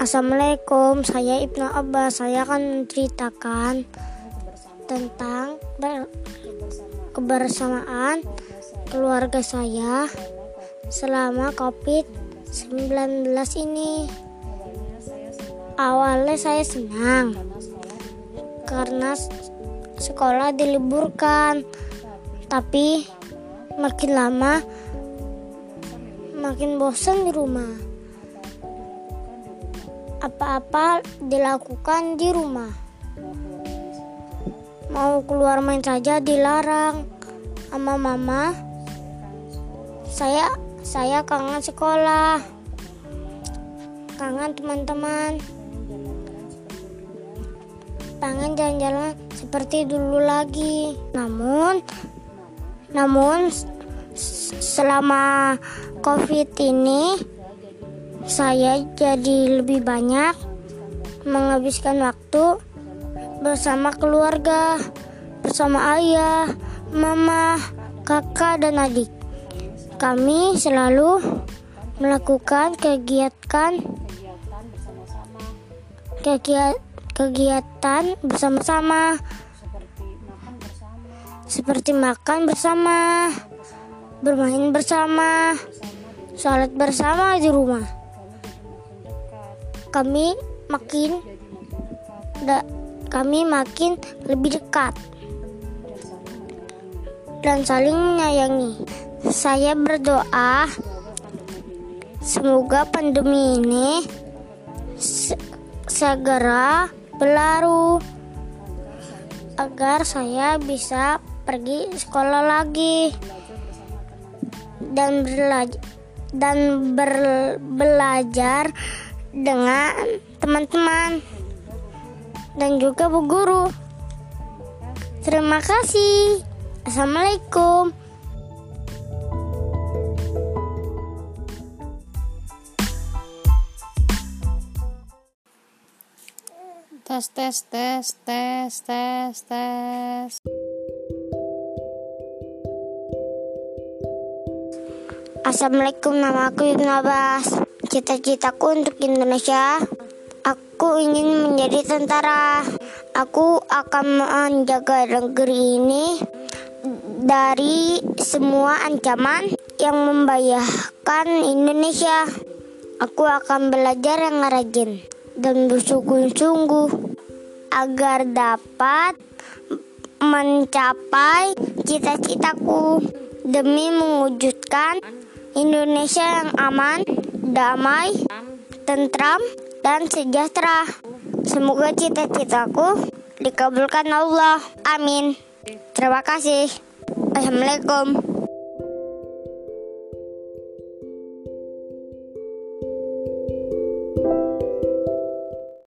Assalamualaikum, saya Ibnu Abbas. Saya akan menceritakan tentang kebersamaan keluarga saya selama COVID-19 ini. Awalnya saya senang karena sekolah diliburkan, tapi makin lama makin bosan di rumah. Apa-apa dilakukan di rumah. Mau keluar main saja dilarang sama mama. Saya saya kangen sekolah. Kangen teman-teman. Pengen jalan-jalan seperti dulu lagi. Namun namun selama COVID ini saya jadi lebih banyak menghabiskan waktu bersama keluarga, bersama ayah, mama, kakak, dan adik. Kami selalu melakukan kegiatan kegiatan bersama-sama seperti makan bersama, bermain bersama, sholat bersama di rumah. Kami makin da, kami makin lebih dekat dan saling menyayangi. Saya berdoa semoga pandemi ini se segera berlalu agar saya bisa pergi sekolah lagi dan belajar dan ber, belajar dengan teman-teman dan juga bu guru. Terima kasih. Assalamualaikum. Tes tes tes tes tes tes. Assalamualaikum, nama aku Ibnu Abbas. Cita-citaku untuk Indonesia, aku ingin menjadi tentara. Aku akan menjaga negeri ini dari semua ancaman yang membahayakan Indonesia. Aku akan belajar yang rajin dan bersungguh-sungguh agar dapat mencapai cita-citaku demi mewujudkan Indonesia yang aman, damai, tentram, dan sejahtera. Semoga cita-citaku dikabulkan Allah. Amin. Terima kasih. Assalamualaikum.